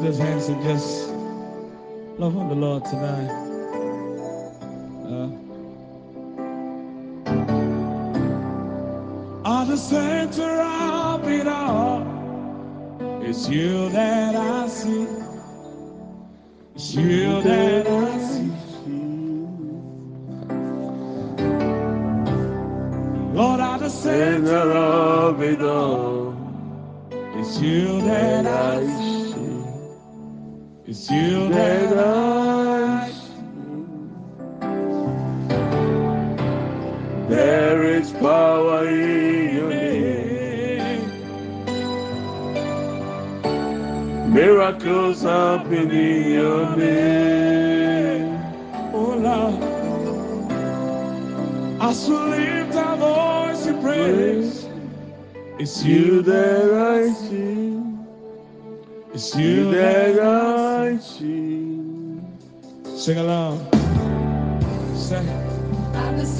lift those hands and just love on the Lord tonight. Uh, the center of it all, it's you that I see. It's you that I see. Lord, at the center of it all, it's you that I. It's you that I. There is power in your name. Miracles happen in your name. Oh Lord, as we lift our voice in praise, it's You that I see. it's You that I. sing along. Say,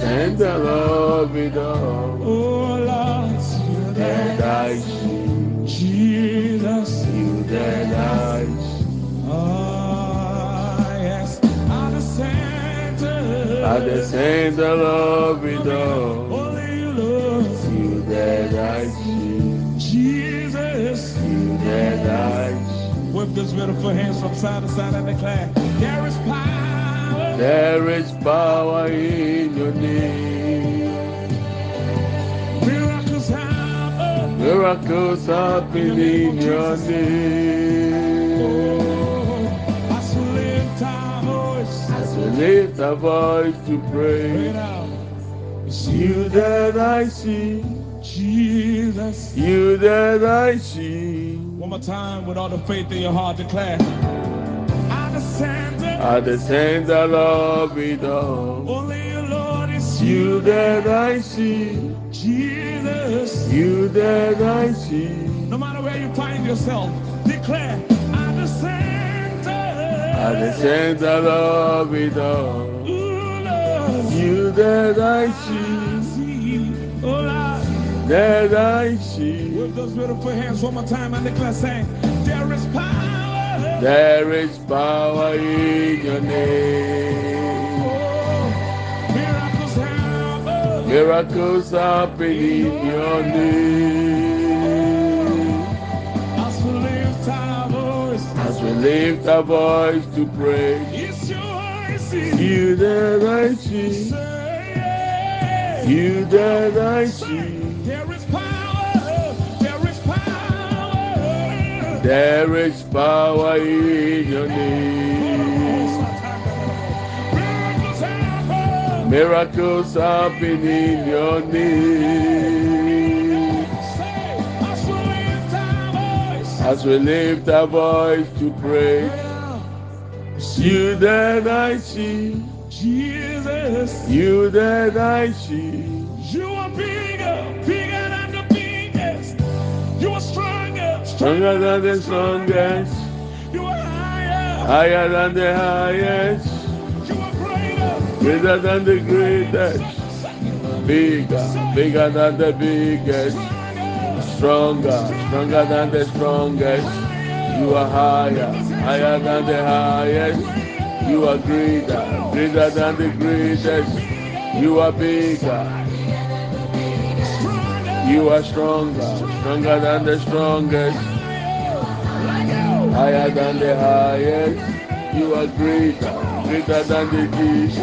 And the love it all. oh Lord, it's you That that I see. Jesus. You that I see. Ah yes, at the center. At the center of it all. See. Whip those beautiful hands from side to side and declare, there is power. There is power in your name. Miracles happen. Miracles happen in your name. Oh, as we lift our voice, As we lift our voice to pray. It's you that I see, Jesus. you that I see. More time with all the faith in your heart, declare. At the center, At the of it all, only you, Lord, is you that I see, Jesus. you that I see. No matter where you find yourself, declare. At the center, At the center of it all, Ooh, Lord. you that I see, that I see. with those beautiful hands one more time and declare saying, There is power. There is power in your name. Oh, miracles happen. Miracles happen in your name. As we lift our voice, As we lift our voice to pray, it's your voice. you that I see, you that I see. There is power in your name. Miracles happen. In your name. As we lift our voice. As we lift our voice to pray, you that I see, Jesus, you that I see. Stronger, than the strongest, You are higher, higher than the highest, you are greater. greater than the greatest, bigger, bigger than the biggest, stronger, stronger than the strongest. You are higher, higher than the highest. You are greater, greater than the greatest. You are bigger, you are stronger, stronger than the strongest. Higher than the highest. You are greater, greater than the least.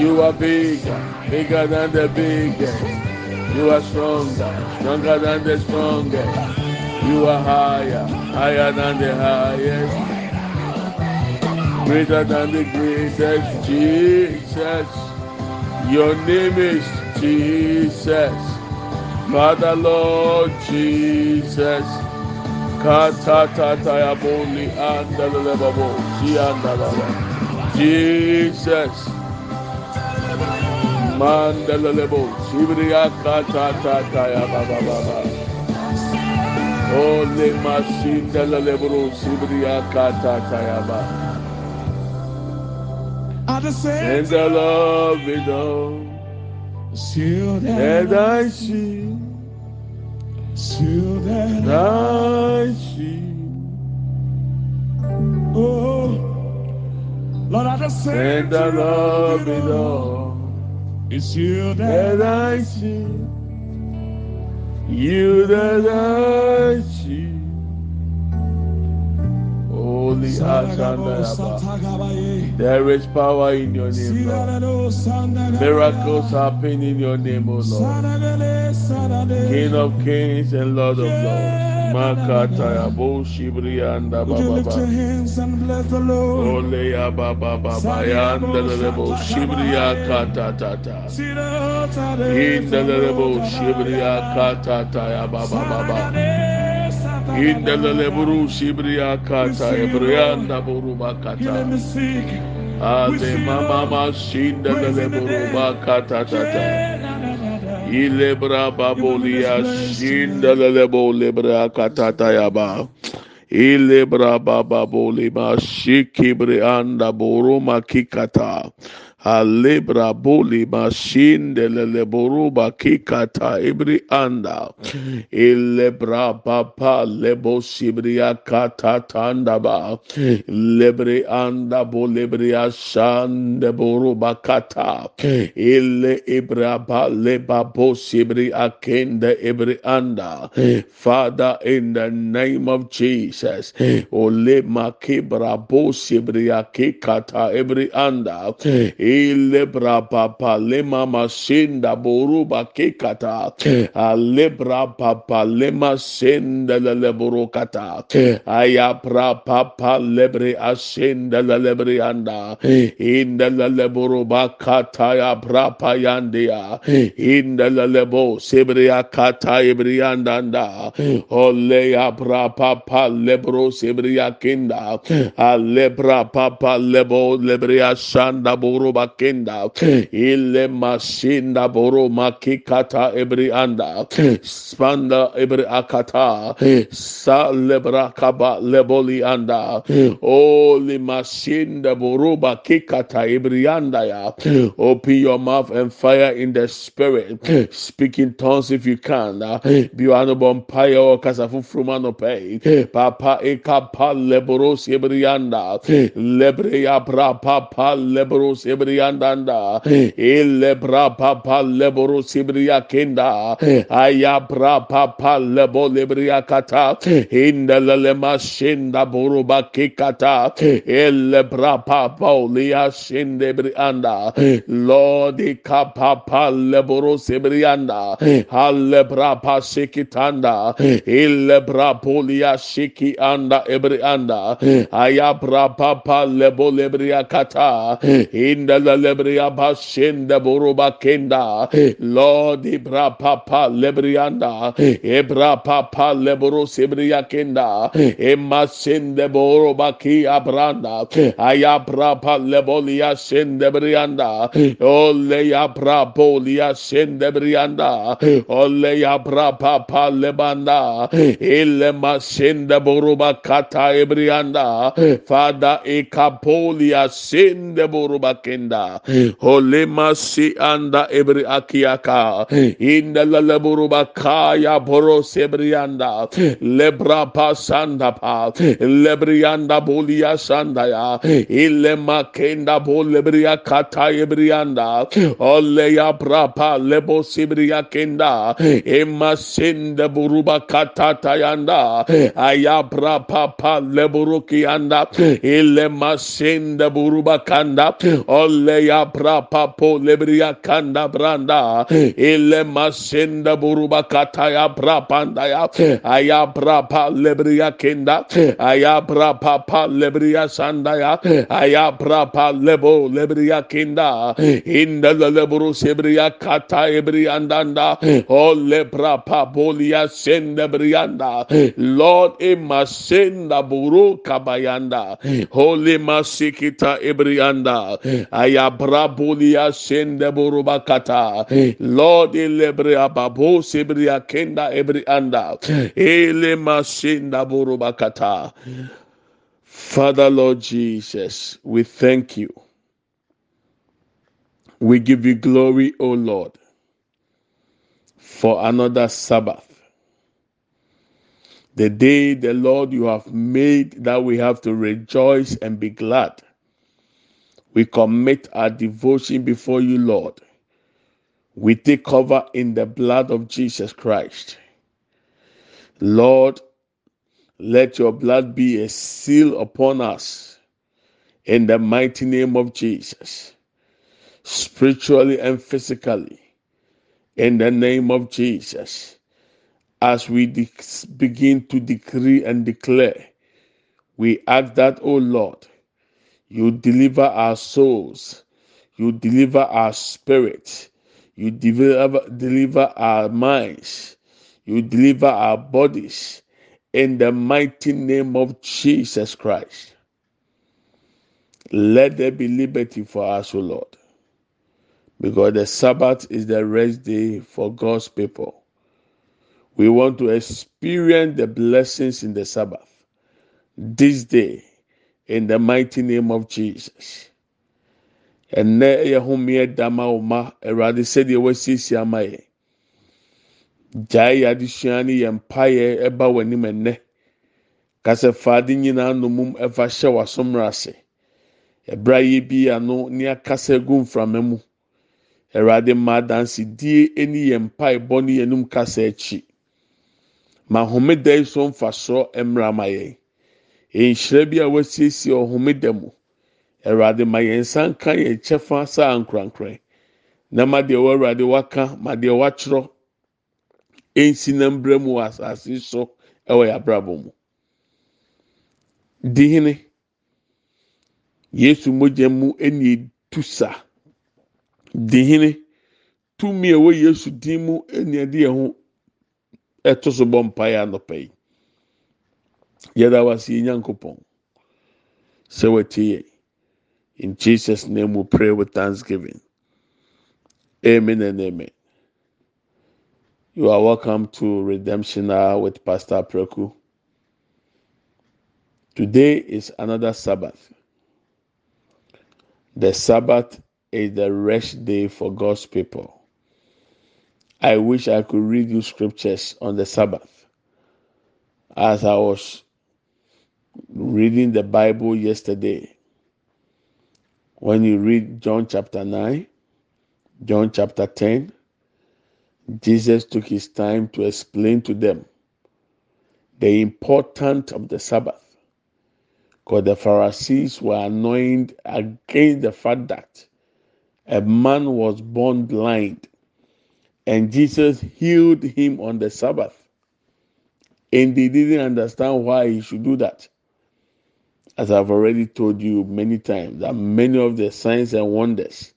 You are bigger, bigger than the biggest. You are stronger, stronger than the strongest. You are higher, higher than the highest. Greater than the greatest. Jesus, your name is Jesus. Father Lord Jesus. Katatata yaboli andalele babo si andalele. Jesus. Mandalele bo sibriya katatata ya baba baba. Ole masindalele bro sibriya katata ya ba. At the And the love it all Still till that I see. Oh, Lord, I just say that I love it all. It's you that, that I see. You that I see. Holy There is power in your name, Lord. Miracles happen in your name, O Lord. King of kings and Lord of lords. Makata Yabo Shibri and Would you lift your Baba. hands and bless the Lord? Ole ya Baba Baba Yanda Lebo Shibri Akata Tata. Lebo Shibri Akata Baba Baba. In the Leburu Shibri Akata Ebrianda Buru Bakata. Ale Mama Shinda Leburu Bakata Tata. Ilebra babolia shinda lelebo lebra katata yaba. Ilebra bababoli ma shikibre anda boruma kikata. Alebra boli ma shinde leleboruba kikata ibri anda. Hmm. Ilebra papa lebo sibria kata tandaba. Hmm. Lebre anda bo lebria shande boruba kata. Hmm. Ile ibra ba leba bo sibri akende ibri anda. Father, in the name of Jesus, ole makibra bo sibri akikata ibri anda. Ile bra papa lema masinda boruba kikata. Alebra papa lema senda lele kata. Aya pra papa lebre asenda lele anda. Eh. Inda lele boruba kata ya pra payandia. Eh. Inda lele bo sebria kata ibrianda anda. Eh. Ole ya pra papa lebro sebria kinda. Alebra papa lebo lebria shanda boruba boru makikata ibrianda. Spanda ibri akata. Sa lebra kaba leboli anda. Oli masinda boruba kikata ibrianda ya. Open your mouth and fire in the spirit. Speak in tongues if you can. Honorable empire or kasafu. Papa ekapa lebros ibrianda. Lebre ya bra papa lebros ibrianda anda. Ilebra hmm. papa lebros ibria kenda. Hmm. Ayabra papa lebo lebria kata. Hmm. Indelele mashinda boruba kikata. Elebra papa olia shinde brianda. Lord ikapapa leboros ibrianda. Alebra pasikitanda. Ilebra polia shiki anda ebrianda. Ayabra papa lebo lebria kata. Indele lebria bashinda boruba kenda. Lord ibra papa lebrianda. Ebra papa lebro sebria kenda. Emasinde boruba ki abranda. Ayabra pa lebolia shinde brianda. Ole ya bra polia shinde brianda. Ole ya bra papa lebanda. Ile masinde boruba kata ebrianda. Father ekapolia shinde boruba kenda. Hmm. Ole masi anda ebri akiaka. Hmm. Inda la boruba kaya boro sebrianda. Hmm. Lebra pasanda pa. Lebrianda bolia sandaya. Ile makenda bo lebria kata ebrianda. Ole ya brapa lebo sibria kenda. Emma sinde buruba kata tayanda. Ayabra papa leburuki anda. Ile masinde buruba kanda. Ole ya brapa po lebria kanda branda. Ile masinde buruba kata ya brapanda ya. Ayabra pa lebria kenda. Ayabra papa lebria sandaya. Ayabra pa lebo lebria kenda. Inda leburu sebria kata ebriandanda. O lebra pa bolia senda brianda. Lord ema senda buru kabayanda. Holy masikita ebrianda. Ayabra bolia senda buru bakata. Lord elebria babo sebria kenda ebrianda. Ele masinda buru bakata. Father Lord Jesus, we thank you. We give you glory, O Lord, for another Sabbath. The day the Lord you have made that we have to rejoice and be glad. We commit our devotion before you, Lord. We take cover in the blood of Jesus Christ. Lord, let your blood be a seal upon us in the mighty name of Jesus, spiritually and physically, in the name of Jesus. As we begin to decree and declare, we ask that, O Lord, you deliver our souls, you deliver our spirit, you deliver, deliver our minds, you deliver our bodies. In the mighty name of Jesus Christ. Let there be liberty for us, O Lord, because the Sabbath is the rest day for God's people. We want to experience the blessings in the Sabbath. This day in the mighty name of Jesus. ɛnɛ yɛ homeɛ dama wo ma awurade sɛdeɛ wasiesie ama yɛ gyae yɛ adesua ne yɛ mpaeɛ ɛba w'anim ɛnɛ kasa faade nyinaa nomum ɛfa hyɛ w'asomra ase ɛbra yɛ bi ano ne akasa gu mframa mu awurade mma dansidie ne yɛ mpaebɔ ne yɛnum kasa akyi ma homeda yi so mfasoɔ mmra ma yɛn nhyira bi a wasiesie ɔhomeda mu. Awurade ma yɛn nsa nka yɛn kyɛfa saa nkorankora na ma deɛ ɛwɔ awurade waka ma deɛ wakyerɛ nsi na mbra mu wɔ asase so ɛwɔ yɛ abrabɔ mu. Dihene yesu mogya mu ɛna etu sa. Dihene tumi a ɛwɔ yesu din mu ɛna ɛde yɛn ho ɛto so bɔ mpaeɛ anɔpa yi. Yɛda wase nyankopɔn. Sɛ wɔte yɛ in jesus name we pray with thanksgiving. Amen and amen. You are welcome to redemption hour with pastor preku. Today is another sabbath. The sabbath is the rest day for god's people. I wish i could read you scriptures on the sabbath. As i was reading the Bible yesterday, when you read John chapter 9, John chapter 10, Jesus took his time to explain to them the importance of the Sabbath. Because the Pharisees were annoyed against the fact that a man was born blind and Jesus healed him on the Sabbath. And they didn't understand why he should do that as I've already told you many times, that many of the signs and wonders,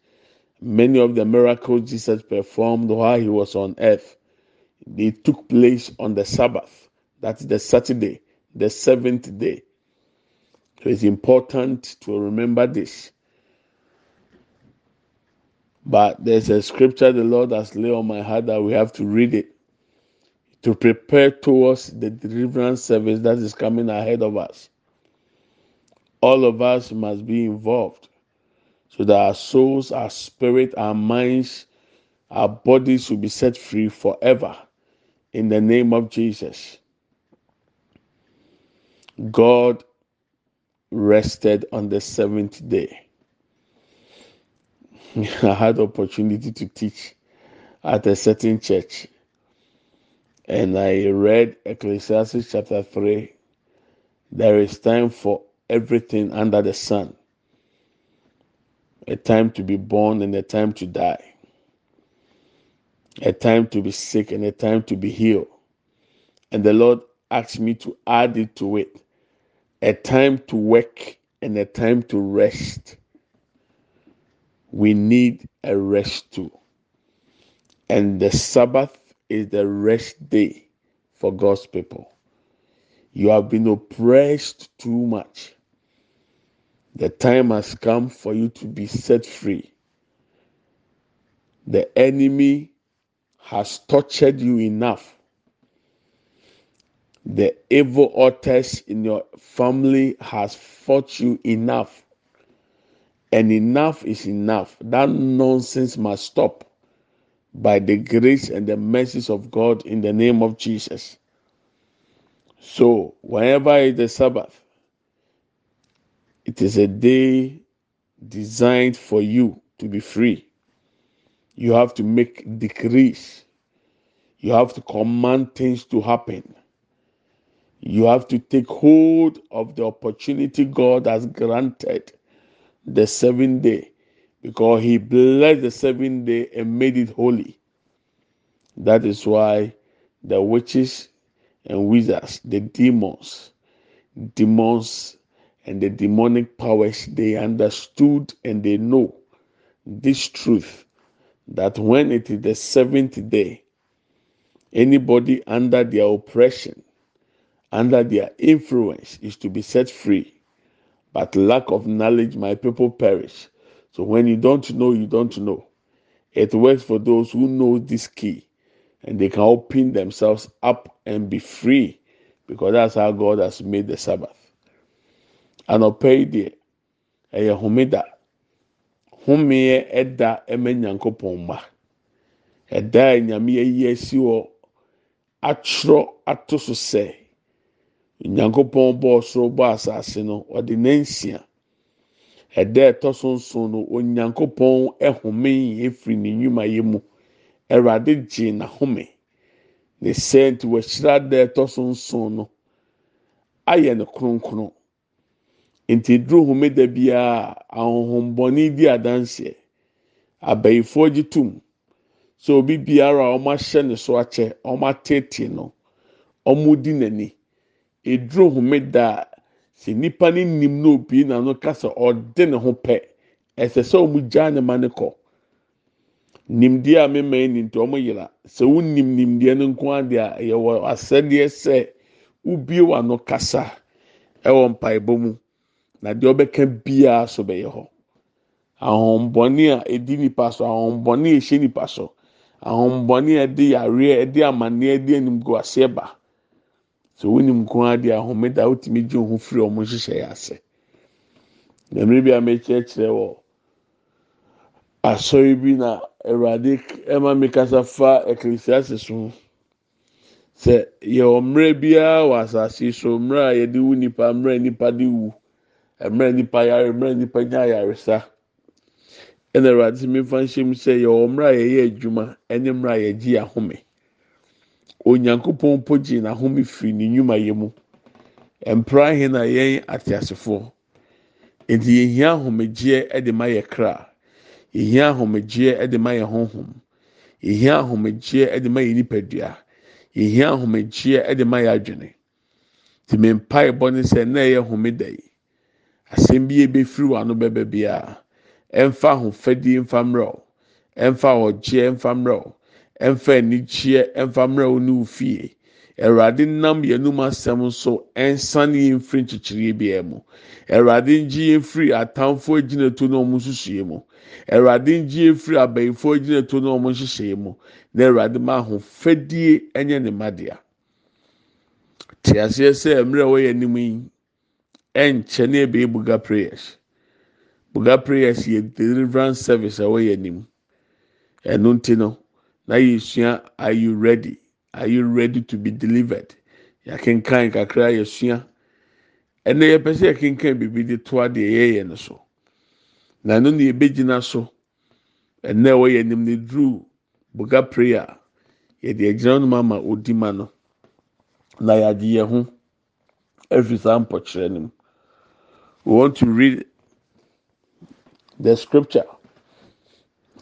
many of the miracles Jesus performed while he was on earth, they took place on the Sabbath. That's the Saturday, the seventh day. So it's important to remember this. But there's a scripture the Lord has laid on my heart that we have to read it to prepare towards the deliverance service that is coming ahead of us all of us must be involved so that our souls, our spirit, our minds, our bodies will be set free forever in the name of Jesus. God rested on the seventh day. I had opportunity to teach at a certain church and I read Ecclesiastes chapter 3. There is time for everything under the sun a time to be born and a time to die, a time to be sick and a time to be healed. And the Lord asked me to add it to it a time to work and a time to rest. We need a rest too. And the Sabbath is the rest day for God's people. You have been oppressed too much. The time has come for you to be set free. The enemy has tortured you enough. The evil authors in your family has fought you enough. And enough is enough. That nonsense must stop by the grace and the mercies of God in the name of Jesus. So, whenever is the Sabbath, it is a day designed for you to be free. You have to make decrees. You have to command things to happen. You have to take hold of the opportunity God has granted the seventh day because He blessed the seventh day and made it holy. That is why the witches and wizards, the demons, demons, and the demonic powers, they understood and they know this truth that when it is the seventh day, anybody under their oppression, under their influence, is to be set free. But lack of knowledge, my people perish. So when you don't know, you don't know. It works for those who know this key and they can open themselves up and be free because that's how God has made the Sabbath. Anɔpɛ yi deɛ ɛyɛ homeda. Homeɛ ɛda ɛmɛ nyankopɔn mma ɛda a nyame ayi asi hɔ atwerɛ ato so sɛ nyankopɔn bɔɔ soro bɔ asase no ɔde ne nsia. Ɛda ɛtɔ so nson no onyankopɔn ɛhome efiri ne nnwuma yɛ mu. awurade gye n'ahome. Ne sɛ nti wɔahyira da ɛtɔ so nson no ayɛ no kronkron. Nti duro homeda biara ahohombɔne di adanseɛ. Abayifoɔ gye tum sɛ obi biara a wɔahyɛ ne so akyɛ wɔatete no wɔdi n'ani. Eduro homeda sɛ nipa ne nim na obi n'ano kasa ɔde ne ho pɛ ɛsɛ sɛ wɔn gyaa ne ma ne kɔ. nimdeɛ a mema ni nti wɔn yera. Sɛ wonim nimdeɛ no nko adeɛ a yɛwɔ asɛdeɛ sɛ wobie w'ano kasa ɛwɔ mpaebɔ mu. Na deɛ ɔbɛka biara so bɛyɛ hɔ. Ahombɔne a edi nipa so ahombɔne a ehyɛ nipa so ahombɔne a ɛde yareɛ ɛde amaneɛ ɛde anim gu aseɛ ba. Sɛ wonim nko adeɛ a ahomeda wotumi gye ohun firi wɔn nhyehyɛ ase. Na mmerɛ bi a mɛkyerɛkyerɛ wɔ. asɔre bi na awurade ɛma mi kasa fa ecclesiastes ho sɛ yɛwɔ mmerɛ biara wɔ asase so mmerɛ a yɛde wu nipa mmerɛ nipa de wu mmerɛ nipa yare mmerɛ nipa nya ayaresa ɛna awurade sɛ mefa nhyɛm sɛ yɛwɔ mmerɛ a yɛyɛ adwuma ɛne mmerɛ a yɛgye ahome onyankopɔn mpo gye n'ahome firi ne nnwuma yɛ mu. Mpra ahe na yɛn ateasefoɔ nti yɛhia ahomegyeɛ ɛde ma yɛ kra. yɛhia ahomegyeɛ de ma yɛn honhom. Yɛhia ahomegyeɛ de ma yɛn nipadua. Yɛhia ahomegyeɛ de ma yɛn adwene. Te me mpae bɔ ne sɛ na ɛyɛ homeda yi asɛm bi ebefiri wano bɛbɛ bia ɛnfa ahofadie mfa mmerɛ o ɛnfa ɔgyeɛ mfa mmerɛ o ɛnfa anigyeɛ mfa mmerɛ o ne ofie awurade nam yɛnum asɛm nso ɛnsane yɛn mfiri nkyekyereɛ biara mu. Awurade ngye yɛn firi atamfoɔ agyinatu na wɔn nsusuiɛ mu. Awurade ngye yɛn firi abayifoɔ agyinatu na wɔn nhyehyɛeɛ mu. Na awurade ma ahofadie ɛnyɛ ne mmadea te aseɛ sɛ mmerɛ a wɔyɛ anim yi. Ɛnkyɛ ne ebe buga prayers. Buga prayers yɛ deliverance service a wɔyɛ anim. Ɛno nti no na yɛsua are you ready? Are you ready to be delivered? Yɛakenkan kakra yɛsua. Ɛnna yɛpɛ sɛ yɛkenkan biribi de to adeɛ yɛyɛ no so. na ɛno na yɛbɛgyina so. Ɛnna ɛwɔ yɛ anim ne duru buga prayer yɛde agyina no ama odi ma no. Na yɛagye yɛn ho ɛfiri saa mpɔkyerɛ no mu. We want to read the scripture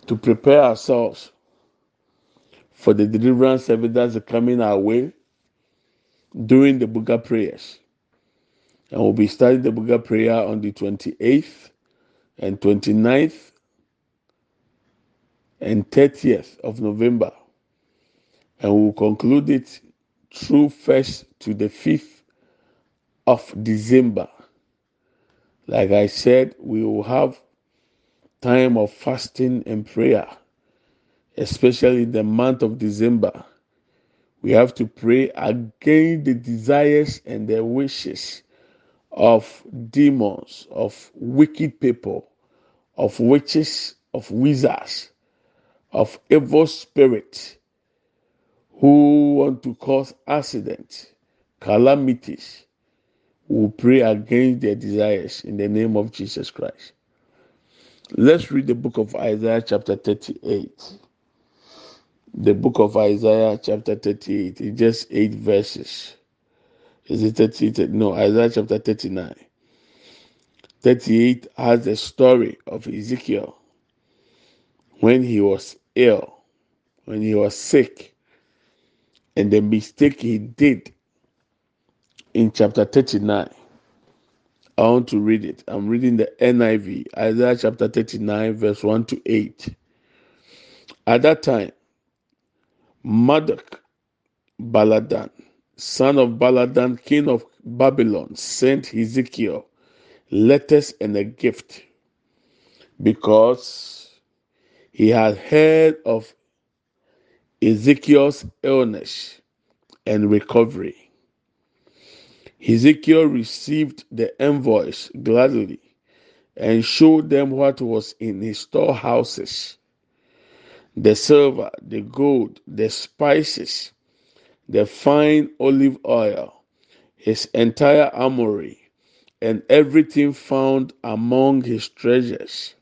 to prepare ourselves for the deliverance service that's coming our way during the buga prayers and we'll be starting the buga prayer on the 28th and 29th and 30th of November. And we'll conclude it through 1st to the 5th of December. Like I said, we will have time of fasting and prayer, especially the month of December. We have to pray against the desires and the wishes of demons, of wicked people, of witches, of wizards, of evil spirits who want to cause accidents, calamities. We pray against their desires in the name of Jesus Christ. Let's read the book of Isaiah, chapter 38. The book of Isaiah, chapter 38. It's just eight verses. Is it 38? No, Isaiah chapter 39. 38 has the story of Ezekiel when he was ill, when he was sick, and the mistake he did in chapter 39. I want to read it. I'm reading the NIV, Isaiah chapter 39, verse 1 to 8. At that time, Marduk Baladan, son of Baladan, king of Babylon, sent Ezekiel letters and a gift because he had heard of Ezekiel's illness and recovery. Ezekiel received the envoys gladly and showed them what was in his storehouses the silver, the gold, the spices, the fine olive oil, his entire armory, and everything found among his treasures.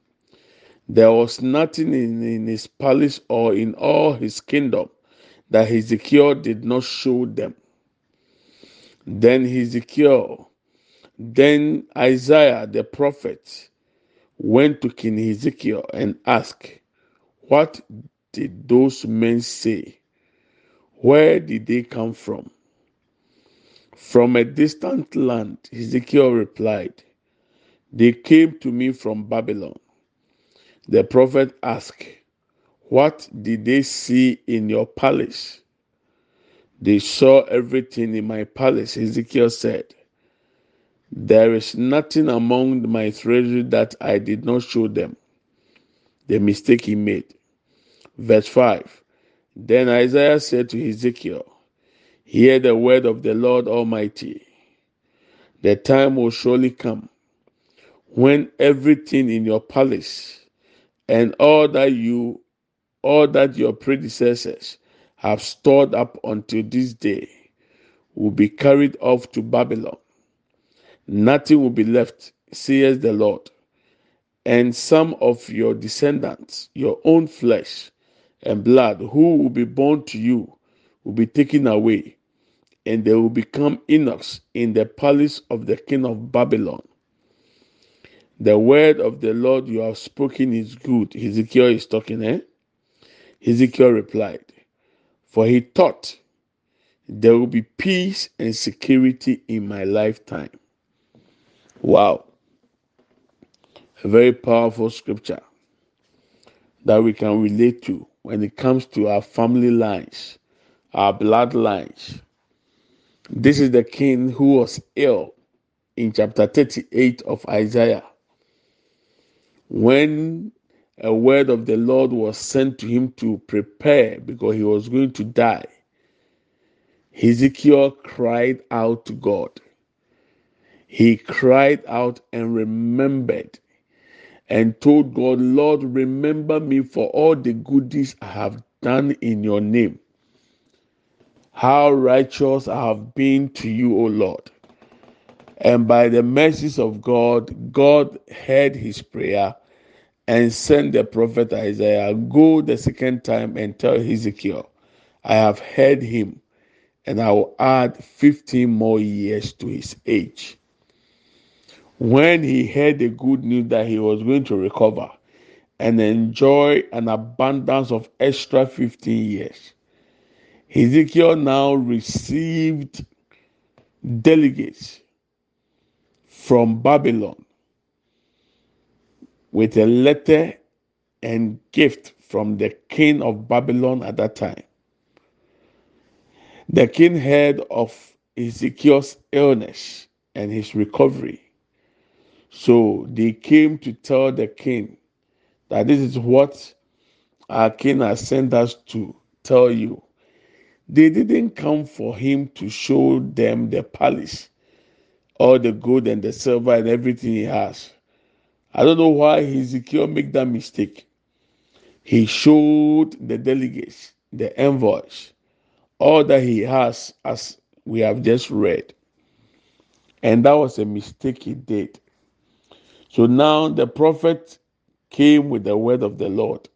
There was nothing in, in his palace or in all his kingdom that Ezekiel did not show them. Then Ezekiel, then Isaiah the prophet went to King Ezekiel and asked, What did those men say? Where did they come from? From a distant land, Ezekiel replied, They came to me from Babylon. The prophet asked, What did they see in your palace? They saw everything in my palace, Ezekiel said. There is nothing among my treasure that I did not show them. The mistake he made. Verse 5 Then Isaiah said to Ezekiel, Hear the word of the Lord Almighty. The time will surely come when everything in your palace and all that you, all that your predecessors have stored up until this day will be carried off to Babylon. Nothing will be left, says the Lord. And some of your descendants, your own flesh and blood, who will be born to you, will be taken away, and they will become eunuchs in the palace of the king of Babylon. The word of the Lord you have spoken is good. Ezekiel is talking, eh? Ezekiel replied, for he thought there will be peace and security in my lifetime. Wow. A very powerful scripture that we can relate to when it comes to our family lines, our bloodlines. This is the king who was ill in chapter 38 of Isaiah. When a word of the Lord was sent to him to prepare because he was going to die. Ezekiel cried out to God. He cried out and remembered and told God, Lord, remember me for all the goodies I have done in your name. How righteous I have been to you, O Lord. And by the mercies of God, God heard his prayer and send the prophet Isaiah, Go the second time and tell Ezekiel, I have heard him, and I will add 15 more years to his age. When he heard the good news that he was going to recover and enjoy an abundance of extra 15 years, Ezekiel now received delegates from Babylon with a letter and gift from the king of Babylon at that time. The king heard of Ezekiel's illness and his recovery. So they came to tell the king that this is what our king has sent us to tell you. They didn't come for him to show them the palace, all the gold and the silver and everything he has. I don't know why Ezekiel make that mistake. He showed the delegates, the envoys, all that he has, as we have just read. And that was a mistake he did. So now the prophet came with the word of the Lord.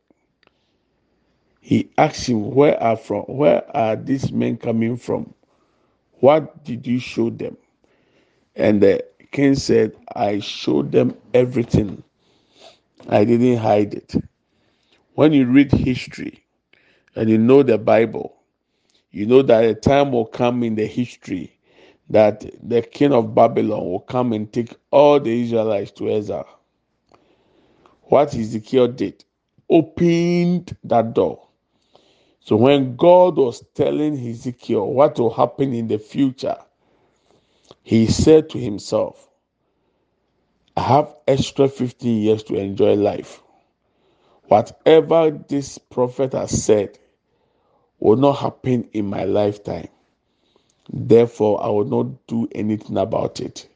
He asked him, Where are from where are these men coming from? What did you show them? And the king said, I showed them everything. I didn't hide it. When you read history and you know the Bible, you know that a time will come in the history that the king of Babylon will come and take all the Israelites to exile. What Ezekiel did, opened that door. So when God was telling Ezekiel what will happen in the future, he said to himself, I have extra 15 years to enjoy life. Whatever this prophet has said will not happen in my lifetime. Therefore, I will not do anything about it.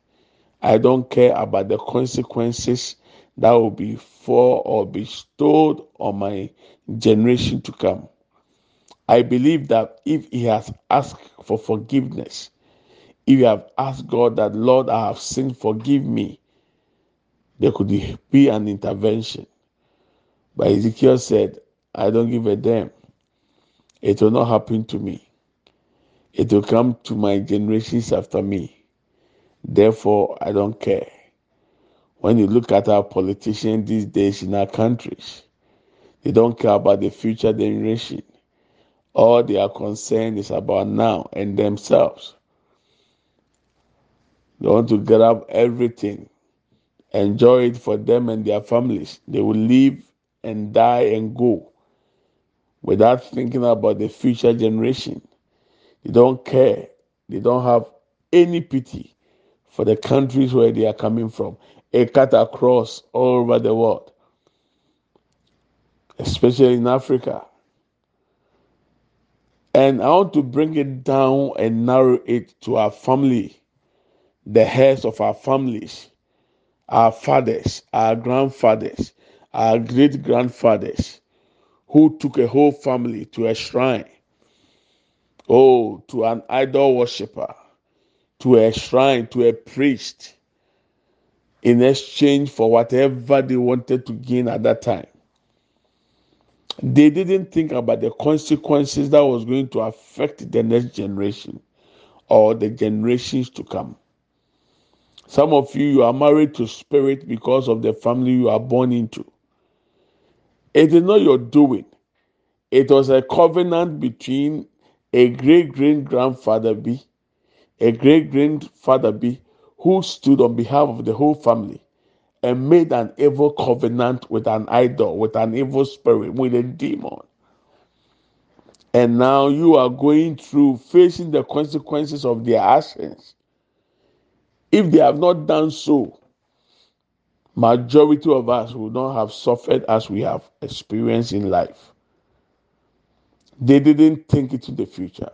I don't care about the consequences that will be for or bestowed on my generation to come. I believe that if he has asked for forgiveness, if you have asked God that, Lord, I have sinned, forgive me, there could be an intervention. But Ezekiel said, I don't give a damn. It will not happen to me. It will come to my generations after me. Therefore, I don't care. When you look at our politicians these days in our countries, they don't care about the future generation. All they are concerned is about now and themselves. They want to grab everything, enjoy it for them and their families. They will live and die and go without thinking about the future generation. They don't care. They don't have any pity for the countries where they are coming from. A cut across all over the world, especially in Africa. And I want to bring it down and narrow it to our family, the heads of our families, our fathers, our grandfathers, our great grandfathers who took a whole family to a shrine, oh, to an idol worshiper, to a shrine, to a priest, in exchange for whatever they wanted to gain at that time. They didn't think about the consequences that was going to affect the next generation or the generations to come. Some of you, you are married to spirit because of the family you are born into. It is not your doing. It was a covenant between a great great grandfather B, a great great grandfather B, who stood on behalf of the whole family and made an evil covenant with an idol, with an evil spirit, with a demon. And now you are going through facing the consequences of their actions. If they have not done so, majority of us will not have suffered as we have experienced in life. They didn't think into the future.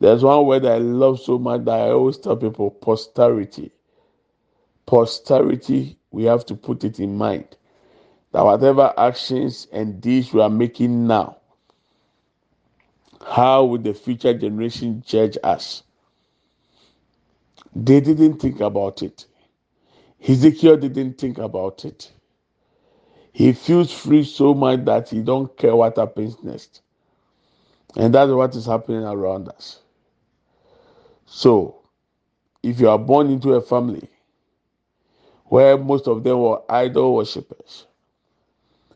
There's one word I love so much that I always tell people posterity. Posterity, we have to put it in mind that whatever actions and deeds we are making now, how will the future generation judge us? They didn't think about it. Ezekiel didn't think about it. He feels free so much that he don't care what happens next. And that's what is happening around us. So, if you are born into a family where most of them were idol worshippers,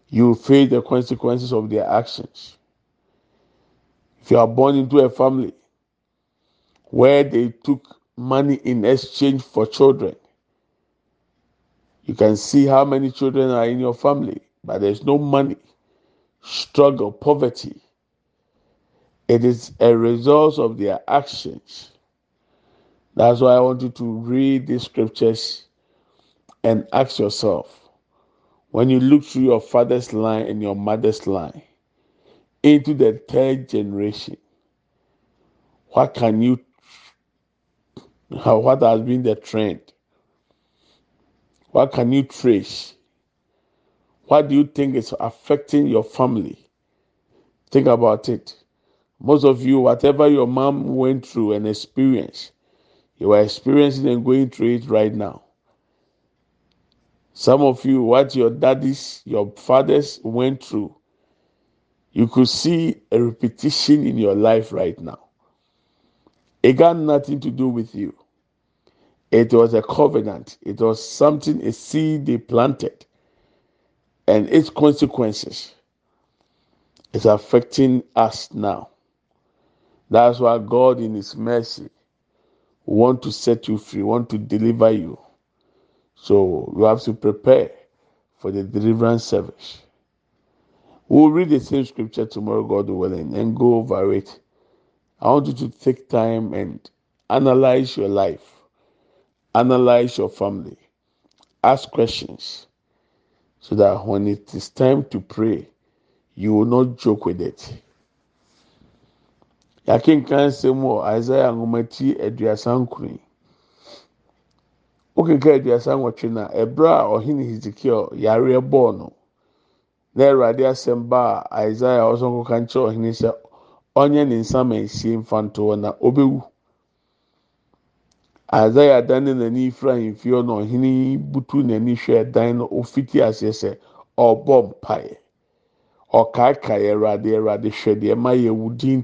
you face the consequences of their actions. If you are born into a family where they took money in exchange for children, you can see how many children are in your family, but there's no money, struggle, poverty. It is a result of their actions. That's why I want you to read the scriptures and ask yourself when you look through your father's line and your mother's line into the third generation, what can you, what has been the trend? What can you trace? What do you think is affecting your family? Think about it. Most of you, whatever your mom went through and experienced, you are experiencing and going through it right now. Some of you, what your daddies, your fathers went through, you could see a repetition in your life right now. It got nothing to do with you. It was a covenant. It was something, a seed they planted. And its consequences is affecting us now. That's why God, in His mercy, want to set you free, want to deliver you. So you have to prepare for the deliverance service. We'll read the same scripture tomorrow, God willing, and go over it. I want you to take time and analyze your life, analyze your family, ask questions, so that when it is time to pray, you will not joke with it. Yàkenkan nsɛm wɔ Isaiah nwomati aduasa nkron. Wokenka aduasa nwɔtwe na ɛbrɛ a ɔhene Hezekiel yareɛ bɔɔ no. Na Awurade asɛm ba a Isaiah ɔsɔ nkɔka nkyerɛ ɔhene sɛ ɔnyɛ ne nsa ma nsie mfa ntoɔ na obewu isaiah dane n'ani fira ahemfie na ɔhene butu n'ani hwɛ dan no ofiti aseɛ sɛ ɔbɔ mpaeɛ ɔkaakae awurade awurade hwɛ deɛ ɛma yɛ wu din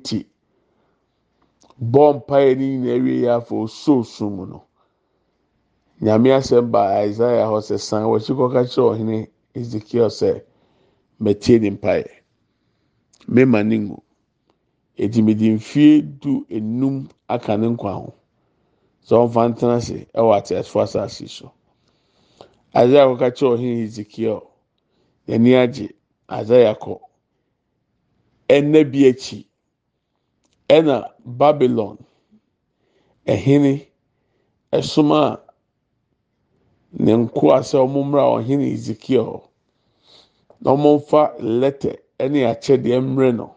bɔ mpaeɛ ne nyinaa wie yɛ afɔ osoosu mu no. Nyame asɛm ba isaiah hɔ sɛ san wɔkyi kɔka kyerɛ ɔhene ezekiel sɛ mɛtie ne mpaeɛ mɛma ne eti mede mfie du enum aka ne nkwa ho sɛ ɔmfa ntena ase ɛwɔ ateasefo asase so Isaiah kɔka kyerɛ ɔhene Ezekiel n'ani agye Isaiah kɔ ɛnna bi akyi ɛna Babylon ɛhene ɛsoma ne nkoa sɛ ɔmo mmra ɔhene Ezekiel na ɔmo mfa lɛtɛ ɛne akyɛdeɛ mmerɛ no.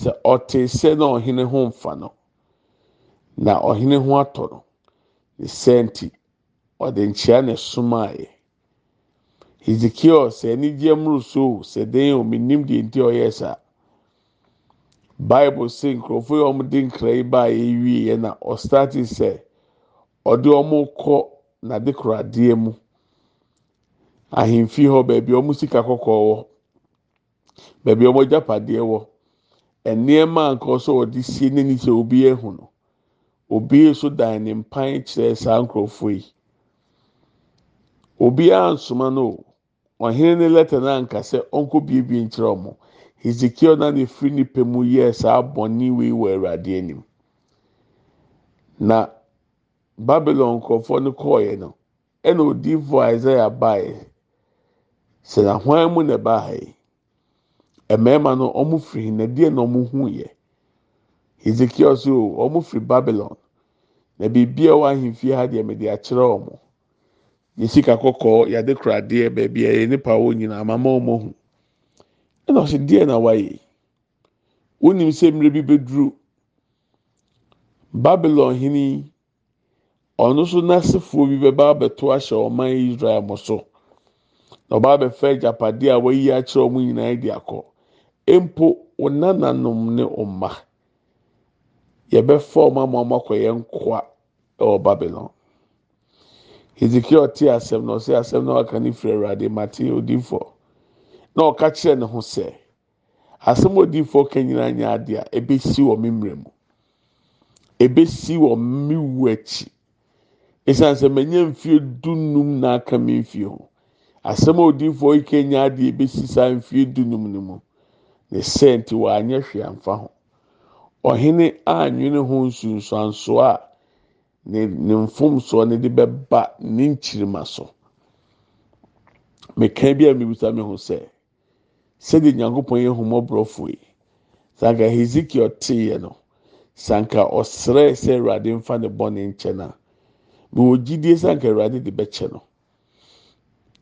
sɛ ɔte sɛ na ɔhene ho mfa no na ɔhene ho atɔ no ne ɔde nkyia na ɛsomaeɛ hezekiel sɛ anigye mmoro so sɛ den o? Menim deɛ nti ɔyɛ saa. Bible sɛ nkurɔfoɔ yi a wɔde nkra yi baa yɛwie yɛ na ɔstati sɛ ɔde wɔn kɔ n'adekoradeɛ mu. Ahemfie hɔ baabi a sika kɔkɔɔ wɔ baabi a wɔn agyapadeɛ wɔ. nneɛma a nka ɔde sie n'ani sɛ obi ehu no. Obi nso dan ne mpan kyerɛ saa nkurɔfoɔ yi. Obiara nsoma no ɔhene ne lɛtɛ no anka ɔnkɔ biebie nkyerɛ ɔmo. Hezekiel na ne firi nipa mu yɛ saa bɔnne wei wɔ awurade anim. Na babylon nkurɔfoɔ no kɔɔɛ no ɛna odiifoɔ isaiah baeɛ sɛ na hwan mu na ɛbaa mmarima no wɔn firi na deɛ na wɔn hu yɛ ezekiel so wɔn firi babylon. Na biribi a ɛwɔ ahemfie ha deɛ mɛde akyerɛ wɔn. Yɛ sika kɔkɔɔ yɛade koradeɛ beebi a yɛ nipa wɔ nyinaa mama wɔn ho ɛna ɔsɛ deɛ na wayɛ wɔnim sɛ mmerɛ bi bɛduru babylon hene ɔno nso n'asefoɔ bi bɛba abɛto ahyɛ ɔman israel mo so. Na ɔba abɛfɛ agyapadeɛ a wɔayi akyerɛ wɔn nyinaa de akɔ. mpo nananom ne mma. Yɛbɛfa wɔn ama wɔn akɔyɛ nkoa wɔ babylon. Hezekiel te asɛm na ɔsɛ asɛm na waka ne firi awurade mate odinfo na ɔka kyerɛ ne ho sɛ asɛm odinfo ka nyinaa nyɛ adeɛ a ebesi wɔ me mmerɛ mu. Ebesi wɔ me wu akyi. Esan sɛ mɛnyɛ mfie dunum na aka me mfie ho. Asɛm odinfo ka nyɛ adeɛ ebesi saa mfie dunum no mu. ne sɛ nti wanyɛ hwee amfa ho ɔhene anwene ho nsunsuansoɔ a ne ne mfomsoɔ ne de bɛba ne nkyirima so. Mekan bi a mebisa mi ho sɛ sɛdeɛ nyankopɔn yɛ homɔborɔfo yi sanka hezekiel teeɛ no sanka ɔsrɛ sɛ awurade mfa ne bɔ ne nkyɛn a mewɔ gyidie sanka awurade de bɛkyɛ no.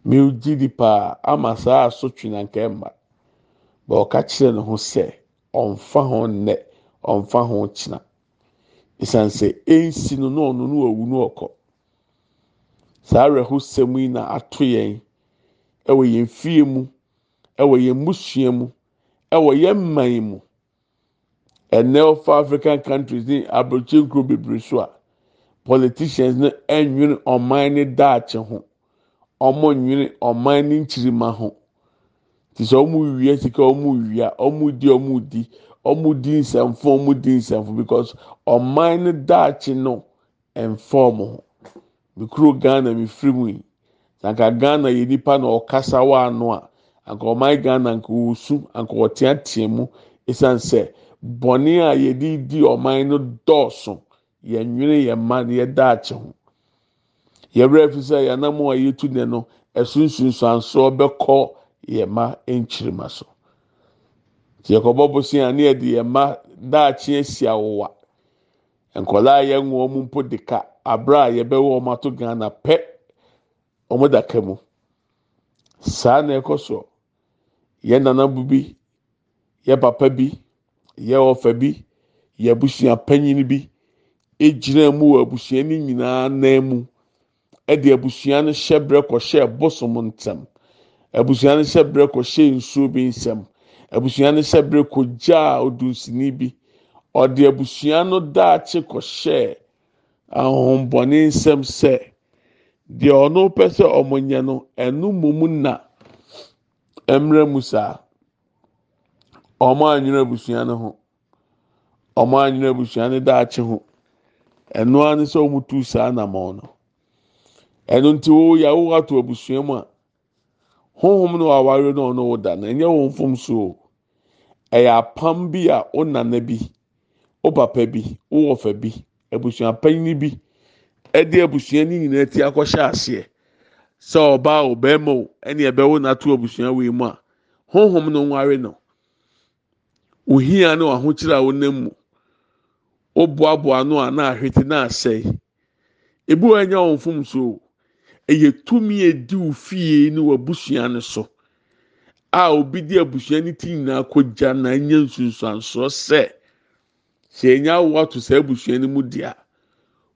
Mewɔ gyidi paa ama saa asotwe na nka ɛmma. na ɔka kyerɛ ne ho sɛ ɔnfa ho nnɛ. Ɔnfa ho kyena esan sɛ ensi no na ɔno no owu no ɔkɔ. Saa awerɛho sɛm yi na ato yɛn ɛwɔ yɛn fie mu ɛwɔ yɛn musua mu ɛwɔ yɛn mman mu. Ɛnɛ ɔfa african countries ne aburokye nkuro bebree so a politicians no ɛnwene ɔman ne daakye ho ɔmo nwene ɔman ne nkyirima ho. Te sɛ ɔmo wia sika ɔmo wia ɔmo di ɔmo di ɔmo di nsɛmfo ɔmo di nsɛmfo because ɔman ne daakye no ho. Mikuro ghana mi mu yi. Sanka ghana yɛ nipa na ɔkasa wɔ ano a anka ɔman ghana nka osu anka ɔteatea mu esan sɛ bɔnne a yɛde di ɔman no dɔɔso yɛn nwene yɛn mma ne yɛ daakye ho. yɛwerɛ fi sɛ yɛnam a yɛtu ne no ɛsunsunsuansoɔ bɛkɔ yɛn mma nkyirima so. Yɛkɔbɔ bosia ne yɛde yɛn mma daakye esi awowa nkɔlaa yɛn wɔn mpo de ka. Abira a yɛbɛwɔ wɔn ato ghana pɛ wɔn daka mu. Saa na ɛkɔ so. Yɛn nana bu bi yɛ papa bi yɛ ɔfa bi yɛ abusua panyin bi egyina mu wɔ abusua ne nyinaa nan mu. ɛde abusua no hyɛ brɛ kɔhyɛ bosom ntɛm abusua no hyɛ brɛ kɔhyɛ nsuo bi nsɛm abusua no hyɛ brɛ kɔgyaa odunsini bi. Ɔde abusua no daakye kɔhyɛ ahohombɔne nsɛm sɛ deɛ ɔno pɛ sɛ ɔmo nyɛ no ɛno mmom na mmerɛ mu saa. Ɔmo anwene abusua no ho. Ɔmo anwene abusua no daakye ho. Ɛnoa ne sɛ ɔmo tu saa namɔn no. ɛno nti wo wo ato abusua mu a honhom no aware no ɔno wo da na ɛnyɛ wɔn fom so ɛyɛ apam bi a wo nana bi wo papa bi wo wɔfa bi abusua panyin bi ɛde abusua no nyinaa ti akɔhyɛ aseɛ. Sɛ ɔbaa o bɛrima o ɛne ɛbɛwo n'ato abusua wei mu a honhom no nware no. Ohia ne ahokyere a wɔnam mu. Wo boaboa no a na ahwete na asɛe. Ebi wɔ ɛnyɛ wɔn fom so o. tumi edi wo ne w'abusua no so. A obi di abusua no ti nyinaa kɔgya na anya nsunsuansoɔ sɛ sɛ enya awo ato saa abusua no mu dea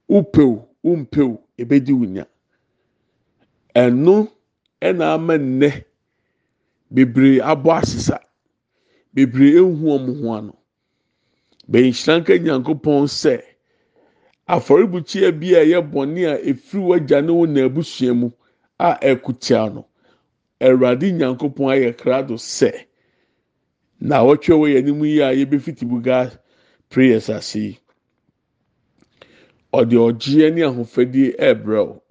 upew umpew ebedi wo nya ɛno ɛna ama nnɛ bebree abɔ asesa bebree ehu wɔn ho ano bɛnhyira nka nyankopɔn sɛ. afɔrebukyia bi a ɛyɛ bɔnne a efiri wagya ne wɔn n'abusua mu a ɛkutia no awurade nyankopɔn ayɛ krado sɛ na wɔtwe wɔ yɛn anim yi a yɛbɛfiti buga prayers ase yi. Ɔde ɔgyeɛ ne ahofadie ɛɛbrɛw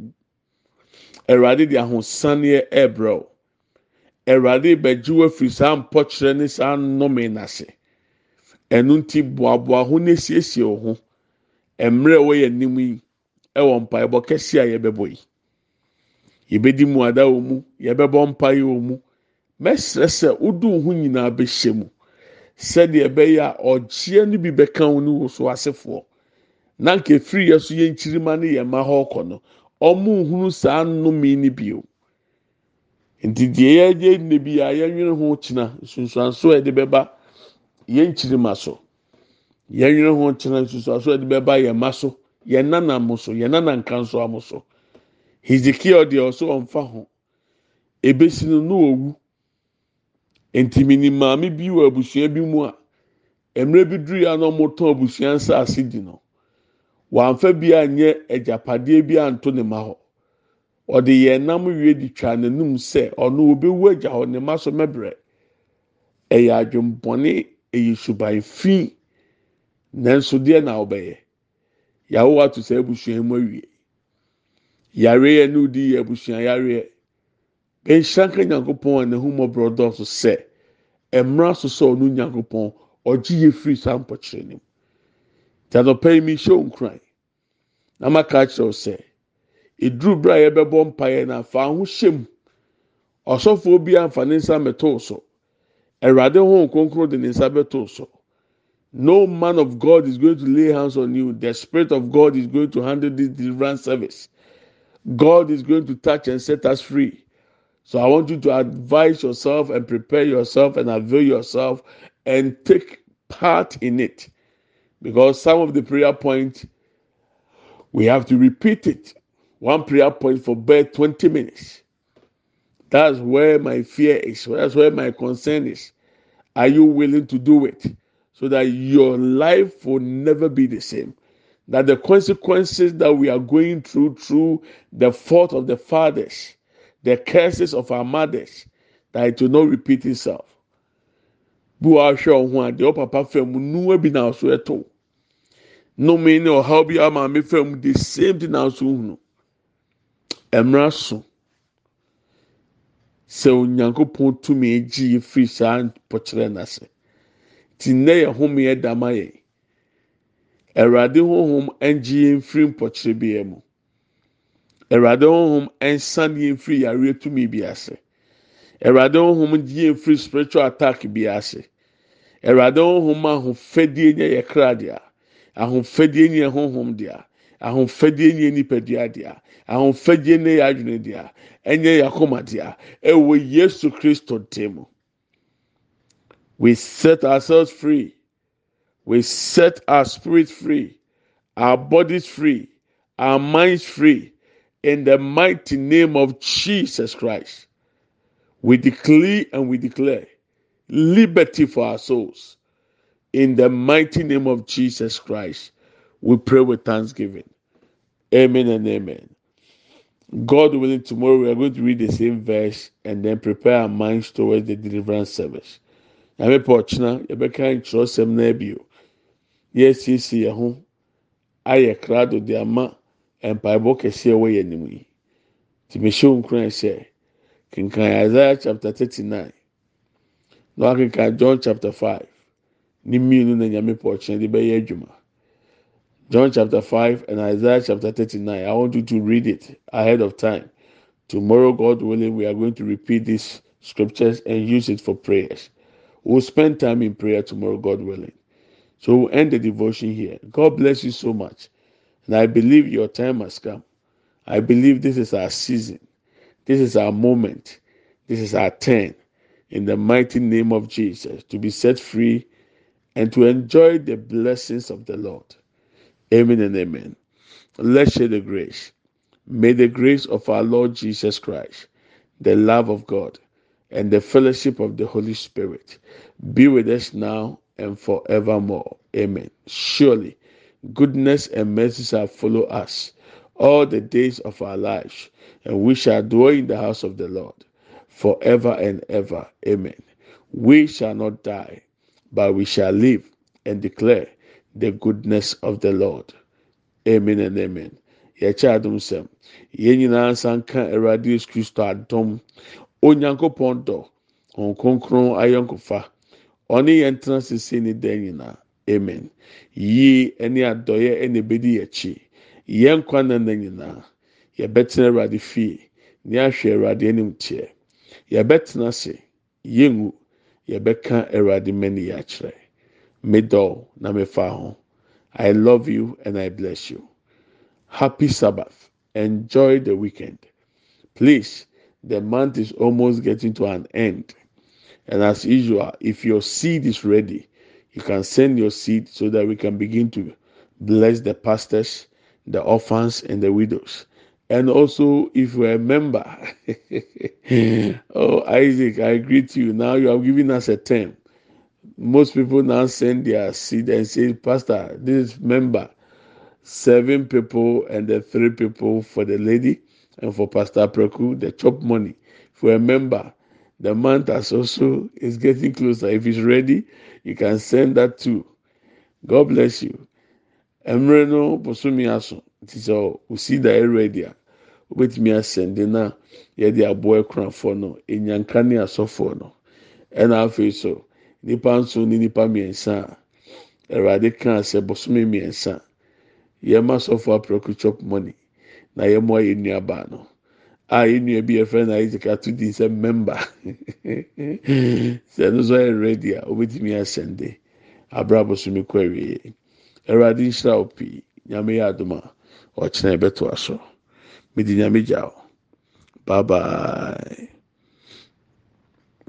awurade de ahosaneɛ ɛɛbrɛw awurade bɛgye wɔ afiri saa mpɔkyerɛ ne saa nnɔme n'ase. Ɛno nti boaboa ho na esiesie wɔ ho. mmerɛ a wɔyɛ anim yi wɔ mpaebɔ kɛse a yɛbɛbɔ yi. Yɛbɛdi mu ada wɔ mu yɛbɛbɔ mpae wɔ mu. Mɛsrɛ sɛ wodu ho nyinaa bɛhyɛ mu sɛdeɛ ɛbɛyɛ a ɔgyeɛ no bi bɛka wo ne wɔ so asefoɔ. Na nka efiri yɛ so yɛ nkyirima ne yɛn mma hɔ ɔkɔ no ɔmo nhunu saa nnome no bio. Nti deɛ yɛgye nne bi a yɛnwene ho kyena nsunsuanso a yɛde bɛba yɛn nkyirima so. yɛn werɛ ho kyerɛ nsusuaso a yɛde bɛba yɛn mma so yɛn nana mo so yɛn nana nka nso amo so. Hezekiel deɛ ɔso ɔnfa ho. Ebesi no no owu. Ntimini maame bi wɔ abusua bi mu a mmerɛ bi duru ya na ɔmotɔn abusua nsaase di no. Wamfa bi a nyɛ agyapadeɛ bi anto ne ma hɔ. Ɔde yɛn nam wie di twa n'anum sɛ ɔno obewu agya hɔ ne ma so mɛbrɛ. Ɛyɛ adwempɔne ɛyɛ suban fi. nanso deɛ na ɔbɛyɛ. Yawo ato sɛ abusua mu awie yareɛ ne odi yɛ abusua yareɛ nhyɛnka nyankopɔn a n'ahu mɔborɔ dɔɔso sɛ mmerɛ so sɛ ɔno nyankopɔn ɔgye yɛ firi saa mpɔkyerɛ nim tadɔpɛ yi mi hyɛ onkuran na ma ka kyerɛw sɛ eduru bere a yɛbɛbɔ mpaeɛ na afa ho hyɛ mu ɔsɔfoɔ bi anfa ne nsa mɛtoo so awurade ho nkonkoro de ne nsa bɛtoo so. No man of God is going to lay hands on you. The Spirit of God is going to handle this deliverance service. God is going to touch and set us free. So I want you to advise yourself and prepare yourself and avail yourself and take part in it. Because some of the prayer points, we have to repeat it. One prayer point for bed 20 minutes. That's where my fear is. That's where my concern is. Are you willing to do it? so that your life will never be the same. That the consequences that we are going through through the fault of the fathers, the curses of our mothers that it will not repeat itself. Wɔ ahwɛ ɔho a deɛ ɔpapa fam nua bi na ɔso ɛto nnome ne ɔhaw bi a maame fam the same thing na ɔso hunu mmerɛ so sɛ onyankopɔn tumi gyi firi saa mpɔkyerɛ n'ase ti nnɛ yɛ home yɛ dama yɛ awurade honhom ngye yɛn mfiri mpɔkyerɛ biara mu awurade honhom nsane yɛn mfiri yareɛ tumi bi ase. Awurade honhom gye yɛn mfiri spiritual attack bi ase. Awurade honhom ahofadie nyɛ yɛ kra dea ahofadie nyɛ honhom dea. Ahofadie nyɛ nipadua dea. Ahofadie nyɛ yɛ adwene dea ɛnyɛ yɛ akoma dea. Ɛwɔ yesu kristo ntɛm we set ourselves free. We set our spirit free our bodies free our minds free in the mighty name of Jesus Christ. We declare and we declare liberty for our souls. In the mighty name of Jesus Christ, we pray with thanksgiving. Amen and amen. God willing, tomorrow we are going to read the same verse and then prepare our minds towards the deliverance service. Nyame pɔ ɔkyena yɛbɛka nkyerɛsɛm yɛasiesie yɛn ho ayɛ krado de ama mpaebɔ kɛseɛ wɔ yɛn anim yi. Te mehyɛ nkuran sɛ kenkan isaiah chapter thirty nine na wakenkan john chapter five ne mmienu na nyame pɔ ɔkyerɛ de bɛyɛ adwuma. John chapter five and isaiah chapter thirty nine i want you to read it ahead of time. Tomorrow god willing we are going to repeat these scriptures and use it for prayers. We'll spend time in prayer tomorrow god willing so we'll end the devotion here god bless you so much and I believe your time has come. I believe this is our season. This is our moment. This is our turn. In the mighty name of Jesus, to be set free and to enjoy the blessings of the Lord. Amen and amen. Let's share the grace. May the grace of our Lord Jesus Christ, the love of God, and the fellowship of the Holy Spirit be with us now and forevermore. Amen. Surely goodness and mercy shall follow us all the days of our lives, and we shall dwell in the house of the Lord forever and ever. Amen. We shall not die, but we shall live and declare the goodness of the Lord. Amen and amen. yɛkyɛ adom sɛm yɛn nyinaa nsa nka awurade yesu kristo adom onyankopɔn dɔ wɔn kronkron ayɔnkofa ɔne yɛn tena sese ne dan nyinaa. Amen. Yie ɛne adɔyɛ ɛna ebedi akyi. Yɛn nkwa nana nyinaa yɛbɛtena awurade fie ne ahwɛ awurade anim teɛ. Yɛbɛtena ase yɛngu yɛbɛka awurade mɛni yɛ akyerɛ medɔw na mefa ho. I love you and i bless you. Happy sabbath. Enjoy the weekend. Please the month is almost getting to an end and as usual if your seed is ready you can send your seed so that we can begin to bless the pastors, the orphans, and the widows. And also, if you're a member, oh, Isaac, I greet you. Now you have given us a term. Most people now send their seed and say, Pastor, this member, seven people and the three people for the lady and for Pastor Preku, the chop money. For a member, the month as also is getting closer. If it's ready, you can send that too. God bless you. Mmerɛ no bosomi aso nti sɛ osi da ready a wobɛtumi asɛnde na yɛde aboa ɛkunafoɔ no. Enyanka ne asɔfoɔ no. Ɛna afei so. Nipa nso ne nipa mmiɛnsa a awurade kaa sɛ bosomi mmiɛnsa yɛma asɔfoɔ aprɛko chop money. Na yɛmo ayɛ nnuaba no a yɛn nua bi yɛfrɛ no isaac ato di sɛ member. Sɛ ɛno nso yɛ ready a obetumi asɛnde abira bosomi kɔ awie awurade nhyira wo pii nyame yɛ adoma ɔkyerɛ yɛbɛto aso mede nyame gya wo bye bye.